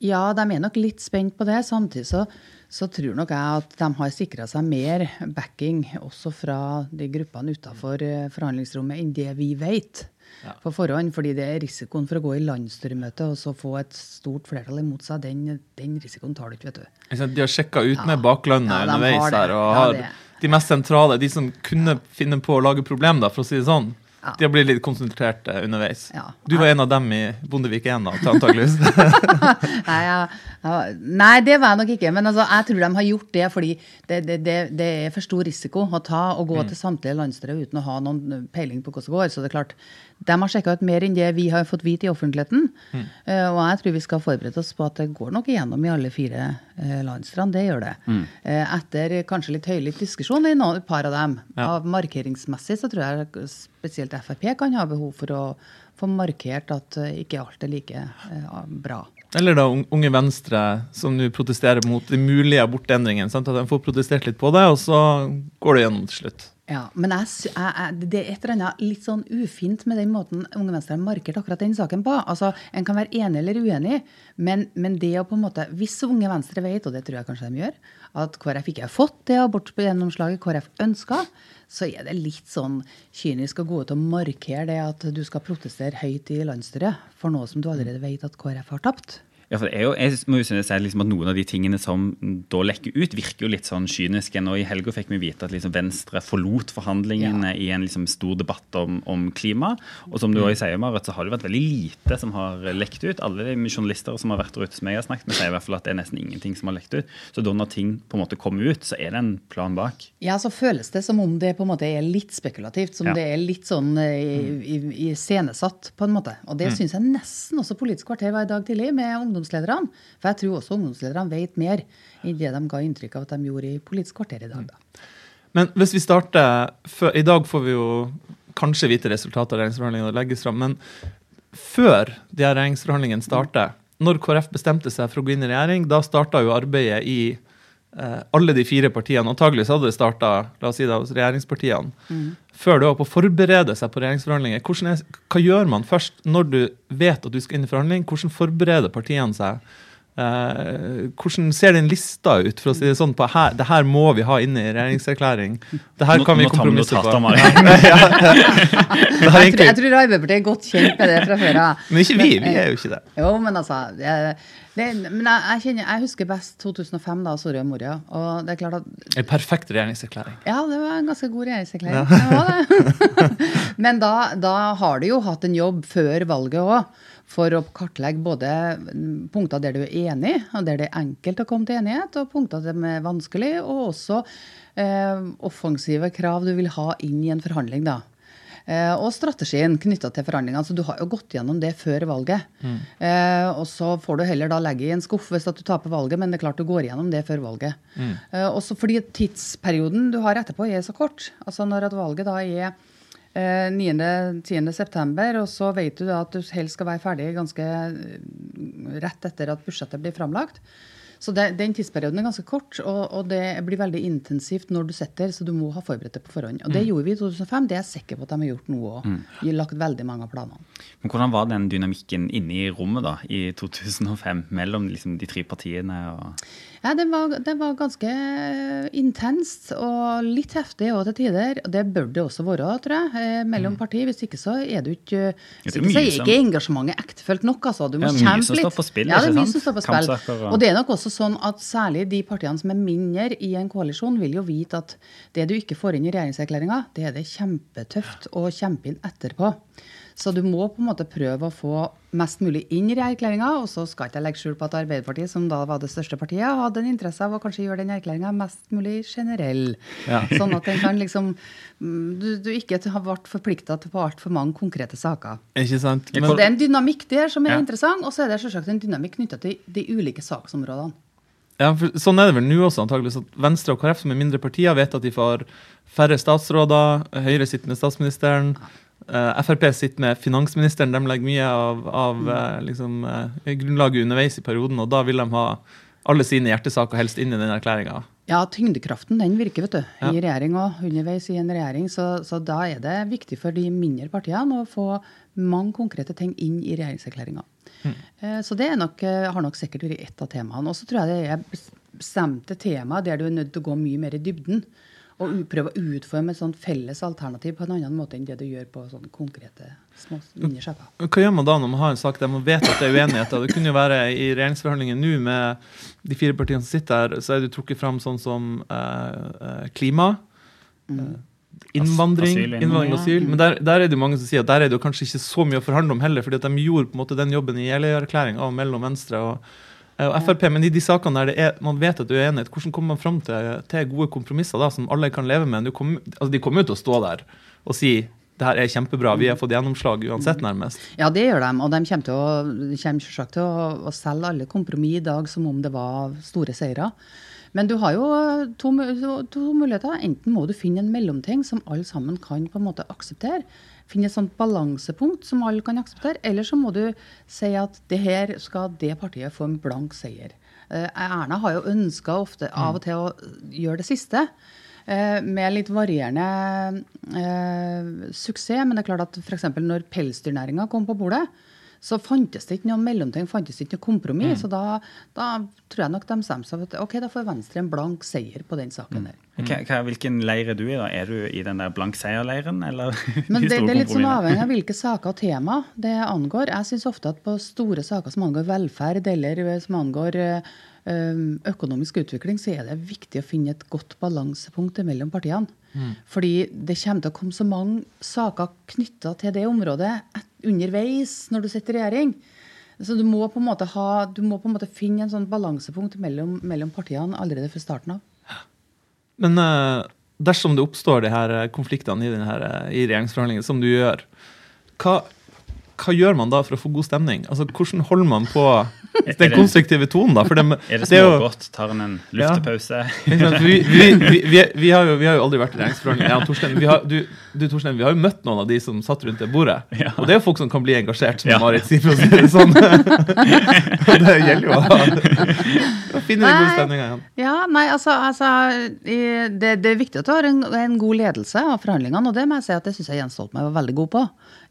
Ja, de er nok litt spent på det. Samtidig så, så tror nok jeg at de har sikra seg mer backing også fra de gruppene utafor forhandlingsrommet enn det vi vet på forhånd. Fordi det er risikoen for å gå i landsstyremøte og så få et stort flertall imot seg, den, den risikoen tar du ikke, vet du. De har sjekka ut Ja. med baklandet Ja, underveis her, og har de mest sentrale, de som kunne finne på å lage problem, da, for å si det sånn, Ja. de har blitt litt konsentrert eh, underveis. Ja. Du var en av dem i Bondevik 1, da, antakeligvis. Nei, jeg, nei, det var jeg nok ikke. Men altså, jeg tror de har gjort det fordi det, det, det, det er for stor risiko å ta og gå til samtlige landsstyrer uten å ha noen peiling på hvordan det går. Så det er klart, de har sjekka ut mer enn det vi har fått vite i offentligheten. Eh, og jeg tror vi skal forberede oss på at det går nok igjennom i alle fire uh, landsstyrene. Det gjør det. Mm. etter kanskje litt høylytt diskusjon i noen, et par av dem. Av markeringsmessig så tror jeg spesielt Frp kan ha behov for å få markert at eh, ikke alt er like eh, bra. Eller da Unge Venstre, som nå protesterer mot de mulige abortendringene. At de får protestert litt på det, og så går det gjennom til slutt. Ja, men jeg, jeg, det er et eller annet litt sånn ufint med den måten Unge Venstre har markert akkurat den saken på. Altså, En kan være enig eller uenig, men, men det å på en måte Hvis Unge Venstre vet, og det tror jeg kanskje de gjør, at KrF ikke har fått det abortgjennomslaget KrF ønska, så er det litt sånn kynisk å gå ut og markere det at du skal protestere høyt i landsstyret for noe som du allerede vet at KrF har tapt. Ja, for det er jo, jeg må jo synes liksom at Noen av de tingene som da lekker ut, virker jo litt sånn kyniske. Nå I helga fikk vi vite at liksom Venstre forlot forhandlingene i en liksom stor debatt om, om klima. Og som du også sier, Marit, så har det vært veldig lite som har lekt ut. Alle de journalister som har vært der ute som jeg har snakket med, sier i hvert fall at det er nesten ingenting som har lekt ut. Så da når ting på en måte kommer ut, så er det en plan bak. Ja, så føles det som om det på en måte er litt spekulativt. Som Ja. det er litt sånn eh, i- i- iscenesatt, på en måte. Og det syns jeg nesten også Politisk kvarter var i dag tidlig, med ungdomslederne. For jeg tror også ungdomslederne vet mer enn det de ga inntrykk av at de gjorde i Politisk kvarter i dag. da. Men hvis vi starter for, I dag får vi jo kanskje vite resultatet av regjeringsforhandlingene legges fram. Men før de her regjeringsforhandlingene starter, når KrF bestemte seg for å gå inn i regjering, da starta jo arbeidet i alle de fire partiene. Antagelig så hadde det starta si hos regjeringspartiene. Før du var på å forberede seg på regjeringsforhandlinger. Er, hva gjør man først når du vet at du skal inn i forhandling? Hvordan forbereder partiene seg? Eh, hvordan ser den lista ut? for å si Det sånn på her, det her må vi ha inne i regjeringserklæring. Det her kan vi nå vi kompromisse på. Ja, ja. Jeg tror, jeg tror Arbeiderpartiet er godt kjent med det fra før av. men ikke vi. Vi er jo ikke det. Jo, men altså det, det, Men jeg, jeg, kjenner, jeg husker best 2005, da, Soria Moria. Og det er klart at En perfekt regjeringserklæring. Ja, det var en ganske god regjeringserklæring. Det var det. Men da, da har du jo hatt en jobb før valget òg, for å kartlegge både punkter der du er enig, og der det er enkelt å komme til enighet, og punkter som er vanskelig, og også eh, offensive krav du vil ha inn i en forhandling, da. Eh, og strategien knytta til forhandlingene. Så du har jo gått gjennom det før valget. Eh, og så får du heller da legge i en skuff hvis at du taper valget, men det er klart du går gjennom det før valget. Eh, også fordi tidsperioden du har etterpå er så kort. Altså når at valget da er eh, 9.-10. september, og så vet du at du helst skal være ferdig ganske eh, rett etter at budsjettet blir framlagt. Så det, Den tidsperioden er ganske kort, og, og det blir veldig intensivt når du sitter, så du må ha forberedt det på forhånd. Og Det gjorde vi i 2005. Det er jeg sikker på at de har gjort nå òg. Vi har lagt veldig mange av planene. Men hvordan var den dynamikken inne i rommet da, i 2005 mellom liksom, de tre partiene? og... Ja, det var, det var ganske intenst og litt heftig òg til tider. Det bør det også være, tror jeg, eh, mellom partier. Hvis ikke så er du ikke Hvis det er ikke så er ikke engasjementet ektefølt nok. altså. Du må Ja, mye kjempe som litt. står på spill, Ja, det er mye som står på spill. Og- Og det er nok også sånn at særlig de partiene som er mindre i en koalisjon, vil jo vite at det du ikke får inn i regjeringserklæringa, det er det kjempetøft å kjempe inn etterpå. Så du må på en måte prøve å få mest mulig inn i erklæringa. Og så skal ikke jeg legge skjul på at Arbeiderpartiet, som da var det største partiet, hadde en interesse av å kanskje gjøre den erklæringa mest mulig generell. Ja. Sånn at den kan liksom mm, du, du ikke har vært forplikta til på altfor mange konkrete saker. Ikke sant? Men, Så det er en dynamikk der som er Ja. interessant, og så er det selvsagt en dynamikk knytta til de ulike saksområdene. ja, for sånn er det vel nå også, antageligvis. At Venstre og KrF, som er mindre partier, vet at de får færre statsråder. Høyre sitter med statsministeren. eh, Frp sitter med finansministeren. De legger mye av, av eh, liksom, eh, grunnlaget underveis i perioden, og da vil de ha alle sine hjertesaker helst inn i den erklæringa. Ja, tyngdekraften den virker, vet du. Ja. I regjering og underveis i en regjering. Så, så da er det viktig for de mindre partiene å få mange konkrete ting inn i regjeringserklæringa. Mm. Så det er nok, eh, har nok sikkert vært ett av temaene. Og så tror jeg det er bes- bestemte temaer der du er nødt til å gå mye mer i dybden. Og prøve å utforme et sånt felles alternativ på en annen måte enn det du gjør på sånne konkrete små mindre. Hva gjør man da når man har en sak der man vet at det er uenigheter? Det kunne jo være i regjeringsforhandlinger nå med de fire partiene som sitter her, så er det trukket fram sånn som eh, eh, klima. Mm. Innvandring, Asyl innvandring og innvandring, asyl. Men der, der er det jo mange som sier at der er det jo kanskje ikke så mye å forhandle om heller, fordi at de gjorde på en måte den jobben i Jeløya-erklæringa mellom Venstre og, eh, og Frp. Men i de sakene der det er, man vet at det er uenighet, hvordan kommer man fram til, til gode kompromisser da, som alle kan leve med? Du kommer- altså, de kommer jo til å stå der og si det her er kjempebra, vi har fått gjennomslag uansett, nærmest. Ja, det gjør de, og de kommer, til å, kommer selvsagt til å, å selge alle kompromiss i dag som om det var store seire. Men du har jo to, to, to muligheter. Enten må du finne en mellomting som alle sammen kan på en måte akseptere. Finne et sånt balansepunkt som alle kan akseptere. Eller så må du si at det her skal det partiet få en blank seier. Eh, Erna har jo ønska ofte av og til å gjøre det siste. eh, Med litt varierende eh, suksess. Men det er klart at f.eks. når pelsdyrnæringa kom på bordet, så fantes det ikke noe mellomting, fantes det ikke noe kompromiss. Så da, da tror jeg nok de bestemte seg for at ok, da får Venstre en blank seier på den saken der. Mm. hva, hvilken leir er du i? da? Er du i den der blank seier-leiren, eller Men det, det er litt sånn avhengig av hvilke saker og tema det angår. Jeg syns ofte at på store saker som angår velferd, eller som angår eh, økonomisk utvikling, så er det viktig å finne et godt balansepunkt mellom partiene. Fordi det kommer til å komme så mange saker knytta til det området underveis når du sitter i regjering. Så du må på en måte, ha, du må på en måte finne en sånn balansepunkt mellom, mellom partiene allerede fra starten av. Men uh, dersom det oppstår de her eh, konfliktene i, den eh, i regjeringsforhandlingene, som du gjør, hva, hva gjør man da for å få god stemning? Altså, Hvordan holder man på den det- konstruktive tonen? da? For det, Er det så godt, smågodt? Tar en en luftepause? Ja. Vi, vi, vi, vi, vi, har jo, vi har jo aldri vært i regjeringsforhandlinger. Jeg og Torstein, vi har, du, du, Torstein, vi har jo møtt noen av de som satt rundt det bordet. Ja. Og det er jo folk som kan bli engasjert, som Ja. Marit sier, for å si det sånn. Og det gjelder jo å finne den gode stemninga igjen. Ja, nei, altså, altså det, det er viktig at du har en, en god ledelse av forhandlingene, og det må jeg si at det syns jeg Jens Stoltenberg var veldig god på.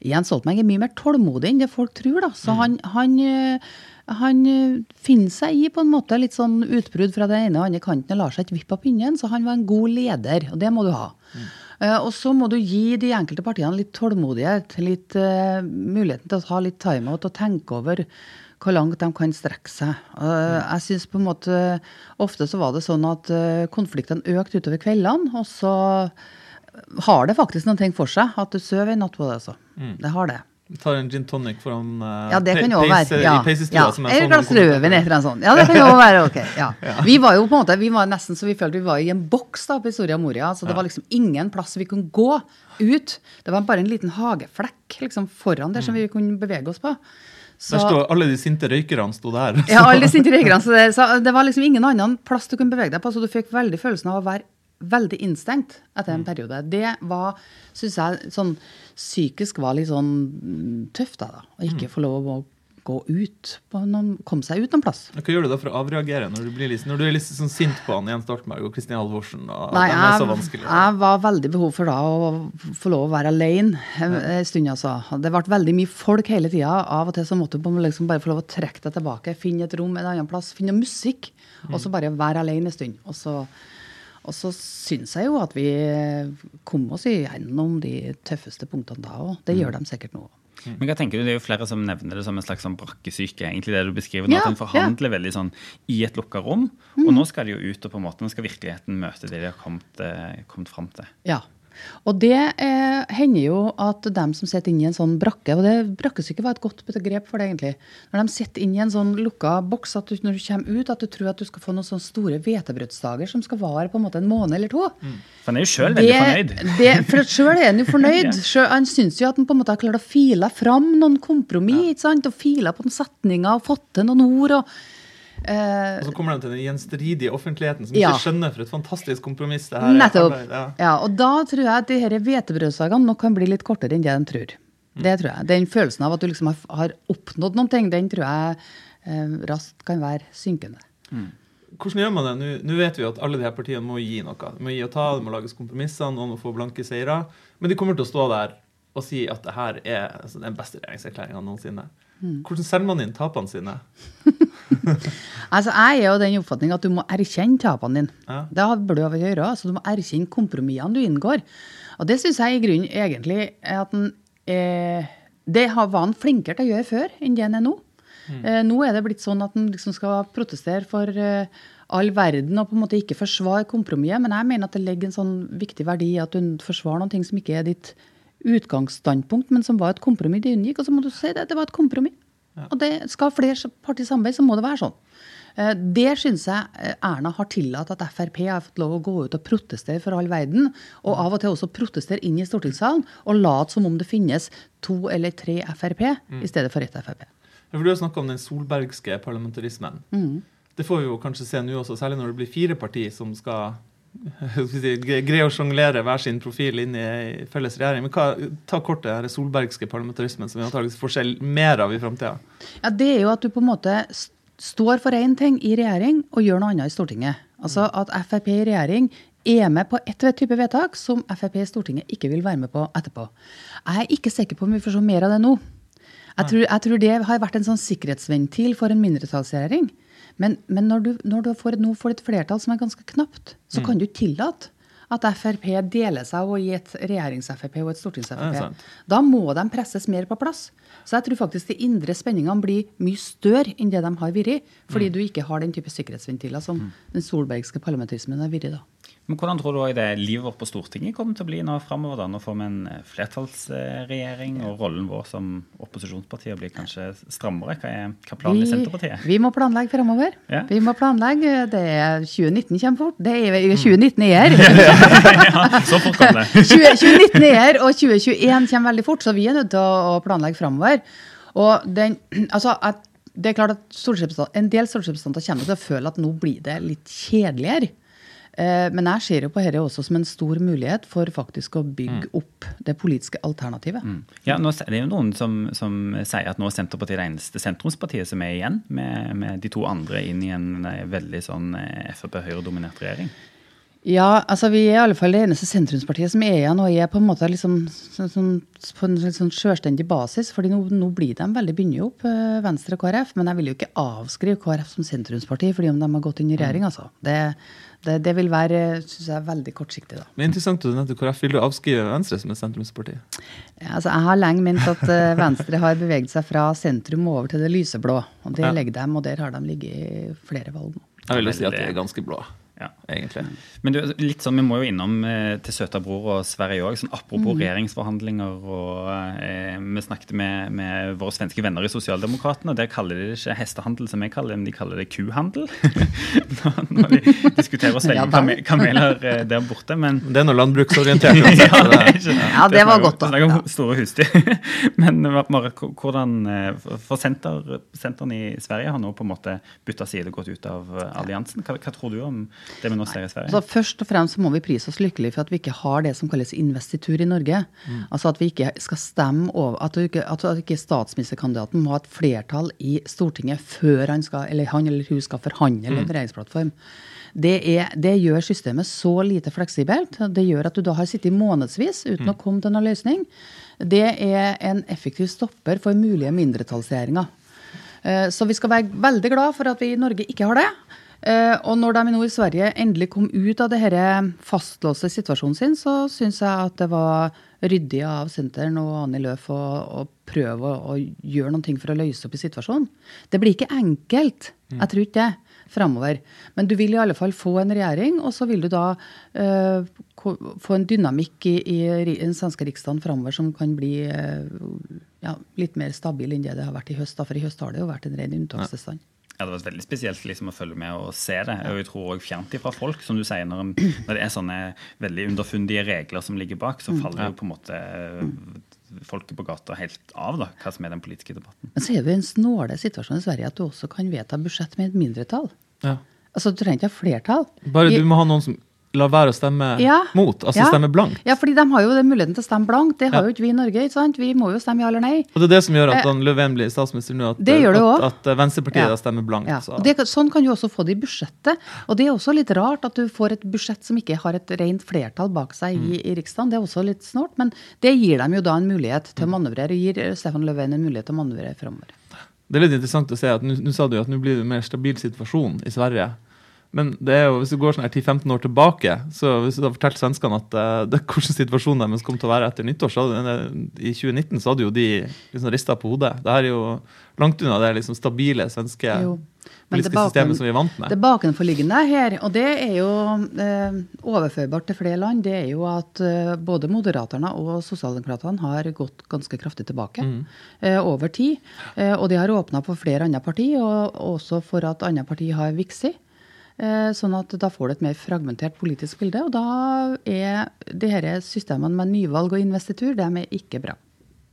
Jens Stoltenberg er mye mer tålmodig enn det folk tror, da. Så han, han, eh, han eh, finner seg i på en måte litt sånn utbrudd fra den ene og andre kanten og lar seg ikke vippe av pinnen, så han var en god leder, og det må du ha. Mm. og så må du gi de enkelte partiene litt tålmodighet, litt uh, muligheten til å ta litt timeout og tenke over hvor langt de kan strekke seg. Uh, jeg synes på en måte Ofte så var det sånn at uh, konfliktene økte utover kveldene, og så har det faktisk noen ting for seg at du sover en natt på det. altså. Det har det. Vi tar en gin tonic foran uh, Ja, det kan jo pace, være. Ja, i peisestua. ja. er Eller et glass rødvin, etter eller sånn. sånt. Ja, det kan jo være ok. Ja. Vi var jo på en måte, vi var nesten så vi følte vi var i en boks da på Soria Moria. Så det var liksom ingen plass vi kunne gå ut. Det var bare en liten hageflekk liksom foran der som vi kunne bevege oss på. Så, Der står alle de sinte røykerne sto der. ja, alle de sinte røykerne Så det, så det var liksom ingen annen plass du kunne bevege deg på, så du fikk veldig følelsen av å være veldig innstengt etter en periode. Det var, syns jeg, sånn psykisk var litt sånn mm, tøft, da. Å ikke få lov å gå ut, på noen, komme seg ut noen plass. Hva gjør du da for å avreagere når du, blir litt, når du er litt sånn sint på han Jens Stoltenberg og Kristin Halvorsen? Og Nei, de er så jeg, jeg var veldig behov for da å få lov å være alene en stund, altså. Det ble veldig mye folk hele tida. Av og til så måtte du liksom bare få lov å trekke deg tilbake, finne et rom en annen plass, finne musikk, musikk, og så bare være alene en stund. Og så, og så syns jeg jo at vi kom oss igjennom de tøffeste punktene da òg. Det gjør de sikkert nå. Men hva tenker du, Det er jo flere som nevner det som en slags sånn brakkesyke. egentlig det du beskriver nå, Ja, At en forhandler veldig sånn i et lukka rom. Og nå skal de jo ut og på en måte, nå skal virkeligheten møte det de har kommet, eh, kommet fram til. Ja. Og det eh, hender jo at dem som sitter inne i en sånn brakke, og det brakkesyke var et godt begrep for det, egentlig. Når de sitter inne i en sånn lukka boks, at du, når du kommer ut, at du tror at du skal få noen sånne store hvetebrødsdager som skal vare på en måte en måned eller to. For han er jo sjøl veldig fornøyd. Det, for sjøl er han jo fornøyd. Ja. Selv, han syns jo at han på en måte har klart å file fram noen kompromiss, ikke sant? og fila på noen setninger og fått til noen ord. og Og så kommer de til den gjenstridige offentligheten som Ja. ikke skjønner for et fantastisk kompromiss det her er. Nettopp. Alle- Ja. Ja, og da tror jeg at de her hvetebrødsdagene nok kan bli litt kortere enn det de tror. Det tror jeg. Den følelsen av at du liksom har, har oppnådd noen ting, den tror jeg eh, raskt kan være synkende. Hvordan gjør man det? Nå- Nå vet vi jo at alle de her partiene må gi noe. De må gi og ta, det må lages kompromisser, noen må få blanke seire. Men de kommer til å stå der og si at det her er altså, den beste regjeringserklæringa noensinne. Mm. Hvordan selger man inn tapene sine? Altså, Jeg er jo den oppfatning at du må erkjenne tapene dine. Ja. Det burde du gjøre. altså Du må erkjenne kompromissene du inngår. Og det syns jeg i grunnen egentlig er at en, eh, det har- var han flinkere til å gjøre før enn det han er nå. Eh, nå er det blitt sånn at en liksom skal protestere for eh, all verden og på en måte ikke forsvare kompromisset. Men jeg mener at det ligger en sånn viktig verdi i at du forsvarer noe som ikke er ditt utgangsstandpunkt, men som var et kompromiss de unngikk. Og så må du si det, det var et kompromiss. Og det skal flere partier samarbeide, så må det være sånn. Eh, Det syns jeg eh, Erna har tillatt at Frp har fått lov å gå ut og protestere for all verden. Og av og til også protestere inn i stortingssalen og late som om det finnes to eller tre Frp i stedet for ett Frp. Ja, For Du har snakka om den solbergske parlamentarismen. Mm. Det får vi jo kanskje se nå også, særlig når det blir fire partier som skal skal vi si, gre- å sjonglere hver sin profil inn i felles regjering. Men hva, ta kort det denne solbergske parlamentarismen som vi antakeligvis får se mer av i framtida. Ja, Det er jo at du på en måte står for én ting i regjering og gjør noe annet i Stortinget. Altså at Frp i regjering er med på ett type vedtak som Frp i Stortinget ikke vil være med på etterpå. Jeg er ikke sikker på om vi får se mer av det nå. Jeg tror, jeg tror det har vært en sånn sikkerhetsventil for en mindretallsregjering. Men, men når du, når du får, nå får et flertall som er ganske knapt, så kan du tillate at Frp deler seg og gir et regjerings-Frp og et stortings-Frp. Da må de presses mer på plass. Så jeg tror faktisk de indre spenningene blir mye større enn det de har vært, fordi du ikke har den type sikkerhetsventiler som den solbergske parlamentarismen har vært. da. Men hvordan tror du det livet vårt på Stortinget kommer til å bli nå framover? Nå får vi en eh, flertallsregjering, og rollen vår som opposisjonspartier blir kanskje strammere. Hva er, hva planen i Senterpartiet? vi må planlegge fremover. Ja. Vi må planlegge. Det er 2019 kommer fort. Det er 2019 er her. ja, så fort kom det. 20, 2019 er her, og 2021 kommer veldig fort, så vi er nødt til å, å planlegge framover. Og den, altså, at, det er klart at En del stortingsrepresentanter kommer til å føle at nå blir det litt kjedeligere. Eh, Men jeg ser jo på dette også som en stor mulighet for faktisk å bygge opp det politiske alternativet. Ja, nå, er det jo noen som, som sier at nå er Senterpartiet det eneste sentrumspartiet som er igjen, med, med de to andre inn i en eh, veldig sånn eh, Frp-Høyre-dominert regjering. Ja, altså vi er i alle fall det eneste sentrumspartiet som er igjen, og er på en måte liksom, sånn, sånn, på en sånn selvstendig basis. fordi nå, nå blir de veldig bundet opp, eh, Venstre og KrF. Men jeg vil jo ikke avskrive KrF som sentrumsparti fordi om de har gått inn i regjering. altså. Det, det, det vil være synes jeg, veldig kortsiktig. da. Men interessant at du nevnte KrF. Vil du avskrive Venstre som et sentrumsparti? Ja, Altså, jeg har lenge ment at eh, Venstre har beveget seg fra sentrum og over til det lyseblå. og Det Ja. legger dem, og der har de ligget i flere valg nå. Jeg vil jo si at de er ganske blå. Ja. egentlig. Men du, litt sånn, Vi må jo innom eh, til søta bror og Sverige òg. Sånn, apropos Mm. regjeringsforhandlinger. og eh, Vi snakket med, med våre svenske venner i Sosialdemokratene. Der kaller de det ikke hestehandel, som jeg kaller det, men de kaller det kuhandel. når, når de diskuterer å Ja, svelge vel. kame- kameler eh, der borte. Men Det er noe landbruksorientert. ja, uansett, det, det- ikke- Ja, det var godt, da. snakker om store husdyr. Men Mara, hvordan eh, For senter, senteren i Sverige har nå på en måte bytta side og gått ut av eh, alliansen. Hva, hva tror du om det vi nå ser i Sverige? Så først og fremst må vi prise oss lykkelige for at vi ikke har det som kalles investitur i Norge. Altså at vi ikke skal stemme over At, ikke, at ikke statsministerkandidaten må ha et flertall i Stortinget før han, skal, eller han eller hun skal forhandle en regjeringsplattform. Det, er, det gjør systemet så lite fleksibelt. Det gjør at du da har sittet månedsvis uten å komme til noen løsning. Det er en effektiv stopper for mulige mindretallsregjeringer. Eh, Så vi skal være veldig glad for at vi i Norge ikke har det. Eh, Og når de nå i Sverige endelig kom ut av det denne fastlåste situasjonen sin, så syns jeg at det var ryddig av Senteren og Annie Løf å, å prøve å, å gjøre noen ting for å løse opp i situasjonen. Det blir ikke enkelt, jeg tror ikke det, framover. Men du vil i alle fall få en regjering, og så vil du da uh, få en dynamikk i, i den svenske riksdagen framover som kan bli uh, ja, litt mer stabil enn det det har vært i høst. Da. For i høst har det jo vært en ren unntakstilstand. Ja, Det var veldig spesielt liksom, å følge med og se det. Og jeg tror også fjernt ifra folk, som du sier, når, en, når det er sånne veldig underfundige regler som ligger bak, så faller jo på en måte eh, folket på gata helt av, da, hva som er den politiske debatten. Men så er det jo en snåle situasjon i Sverige at du også kan vedta budsjett med et mindretall. Ja. Altså, Du trenger ikke ha flertall. Bare du må ha noen som lar være å stemme Ja. mot, altså Ja. stemme blankt. Ja, fordi de har jo den muligheten til å stemme blankt. Det har Ja. jo ikke vi i Norge. ikke sant? Vi må jo stemme ja eller nei. Og det er det som gjør at Eh, han Löfven blir statsminister nå, at, det det at, at eh, Venstrepartiet Ja. stemmer blankt. Så- det, sånn kan du også få det i budsjettet. Og det er også litt rart at du får et budsjett som ikke har et rent flertall bak seg i, i Riksdagen. Det er også litt snålt, men det gir dem jo da en mulighet til å manøvrere, og gir eh, Stefan Löfven en mulighet til å manøvrere framover. Det er litt interessant å se at nå sa du at nå blir det en mer stabil situasjon i Sverige. Men det er jo, hvis du går sånn 10-15 år tilbake, så hvis du har fortalt svenskene at eh, det, hvordan situasjonen deres kommer til å være etter nyttår, så hadde, de, i 2019 så hadde jo de liksom rista på hodet. Det her er jo langt unna det liksom stabile svenske Jo. Politiske baken- systemet som vi er vant med. Det bakenforliggende her, og det er jo eh, overførbart til flere land, det er jo at eh, både Moderaterna og Sosialdemokratene har gått ganske kraftig tilbake eh, over tid. Eh, og de har åpna for flere andre partier, og også for at andre partier har vokst. Eh, Sånn at da får du et mer fragmentert politisk bilde. Og da er de her systemene med nyvalg og investitur, de er ikke bra.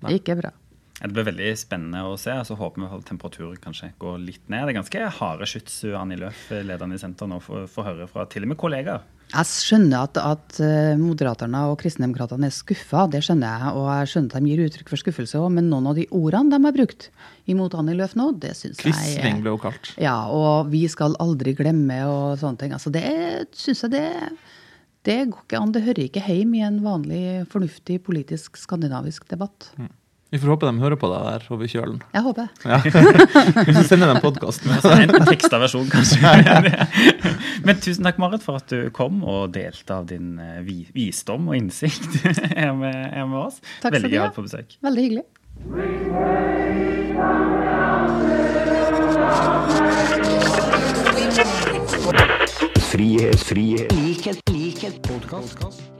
Det er ikke bra. Det blir veldig spennende å se. Så håper vi at temperaturen kanskje går litt ned. Det er ganske harde skyts Annie Løf, lederen i senteret, nå får høre fra til og med kollegaer. Jeg skjønner at, at eh, Moderaterna og Kristendemokratene er skuffa, det skjønner jeg. Og jeg skjønner at de gir uttrykk for skuffelse òg, men noen av de ordene de har brukt imot Annie Løf nå, det syns jeg Kristning ble jo kalt. Ja, og vi skal aldri glemme og sånne ting. Altså, det syns jeg det det går ikke an. Det hører ikke hjemme i en vanlig, fornuftig politisk skandinavisk debatt. Vi får håpe de hører på deg der over kjølen. Jeg håper. Ja. Vi får sende dem podkasten. En teksta versjon, kanskje. Men tusen takk, Marit, for at du kom og delte av din eh, visdom og innsikt her med, her med oss. Takk Veldig gøy å ha. ha deg på besøk. Veldig hyggelig. Frihet, frihet, likhet, likhet, podkast.